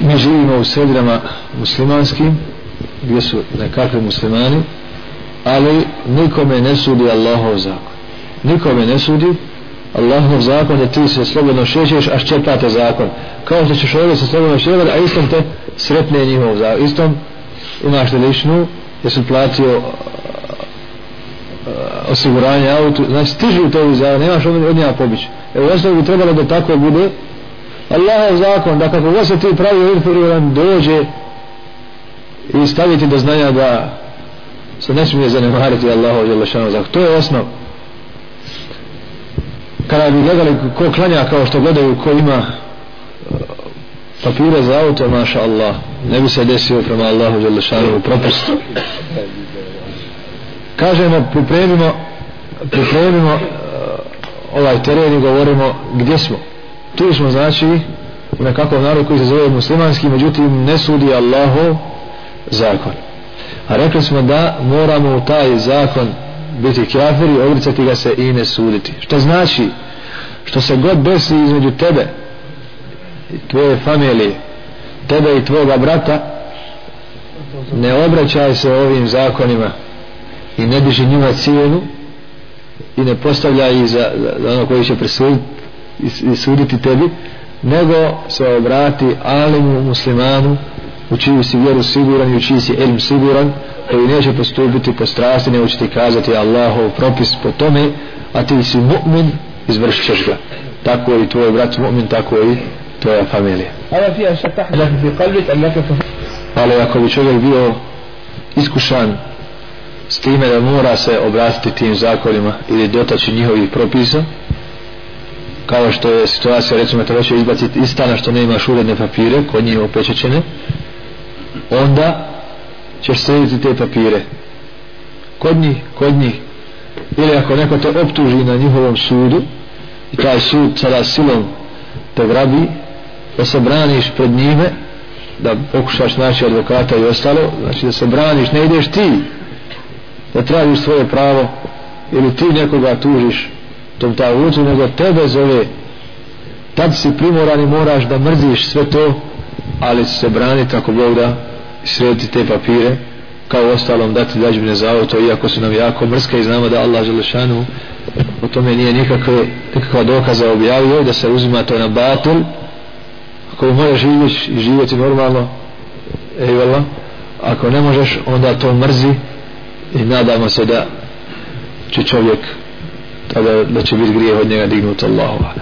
mi živimo u sredinama muslimanskim gdje su nekakvi muslimani ali nikome ne sudi Allahov zakon. Nikome ne sudi Allahov zakon da ti se slobodno šećeš a ščepate zakon. Kao što ćeš ovdje se slobodno šećati a istom te sretne njihov zakon istom imaš ličnu sam platio eh, osiguranje autu znači stižu to u zakon nemaš od njega pobić. Evo osnovu bi trebalo da tako bude Allahov zakon da kako god se ti pravi inferiran dođe i staviti do znanja da se ne smije zanemariti Allahov zakon. To je osnov. Kada bi gledali ko klanja kao što gledaju ko ima uh, papire za auto maša Allah ne bi se desio prema Allahu Đelešanu propust. Kažemo pripremimo pripremimo uh, ovaj teren i govorimo gdje smo tu smo znači u nekakvom narodu koji se zove muslimanski međutim ne sudi Allahov zakon a rekli smo da moramo u taj zakon biti kafiri, odricati ga se i ne suditi. Što znači, što se god desi između tebe i tvoje familije, tebe i tvoga brata, ne obraćaj se ovim zakonima i ne diži njima cijenu i ne postavljaj ih za, za ono koji će presuditi i suditi tebi, nego se obrati alimu muslimanu u čiju si vjeru siguran i u čiji si ilm siguran koji neće postupiti po strasti nego će ti kazati Allahov propis po tome a ti si mu'min izvršit ćeš ga. Tako i tvoj brat mu'min tako i tvoja familija. Ali ako bi čovjek bio iskušan s time da mora se obratiti tim zakonima ili dotaći njihovih propisa kao što je situacija recimo te hoće izbaciti iz stana što ne imaš uredne papire kod njih opečećene onda ćeš srediti te papire. Kod njih, kod njih. Ili ako neko te optuži na njihovom sudu i taj sud sada silom te grabi da se braniš pred njime da pokušaš naći advokata i ostalo znači da se braniš, ne ideš ti da tražiš svoje pravo ili ti nekoga tužiš tom tagutu nego tebe zove. Tad si primoran i moraš da mrziš sve to ali se braniti ako Bog da srediti te papire kao ostalom dati dađbine za auto iako su nam jako mrske i znamo da Allah Želešanu u tome nije nikakve nikakva dokaza objavio da se uzima to na batil. Ako možeš živjeti i živjeti normalno ej vela ako ne možeš onda to mrzi i nadamo se da će čovjek tada da će biti grijeh od njega dignut Allahu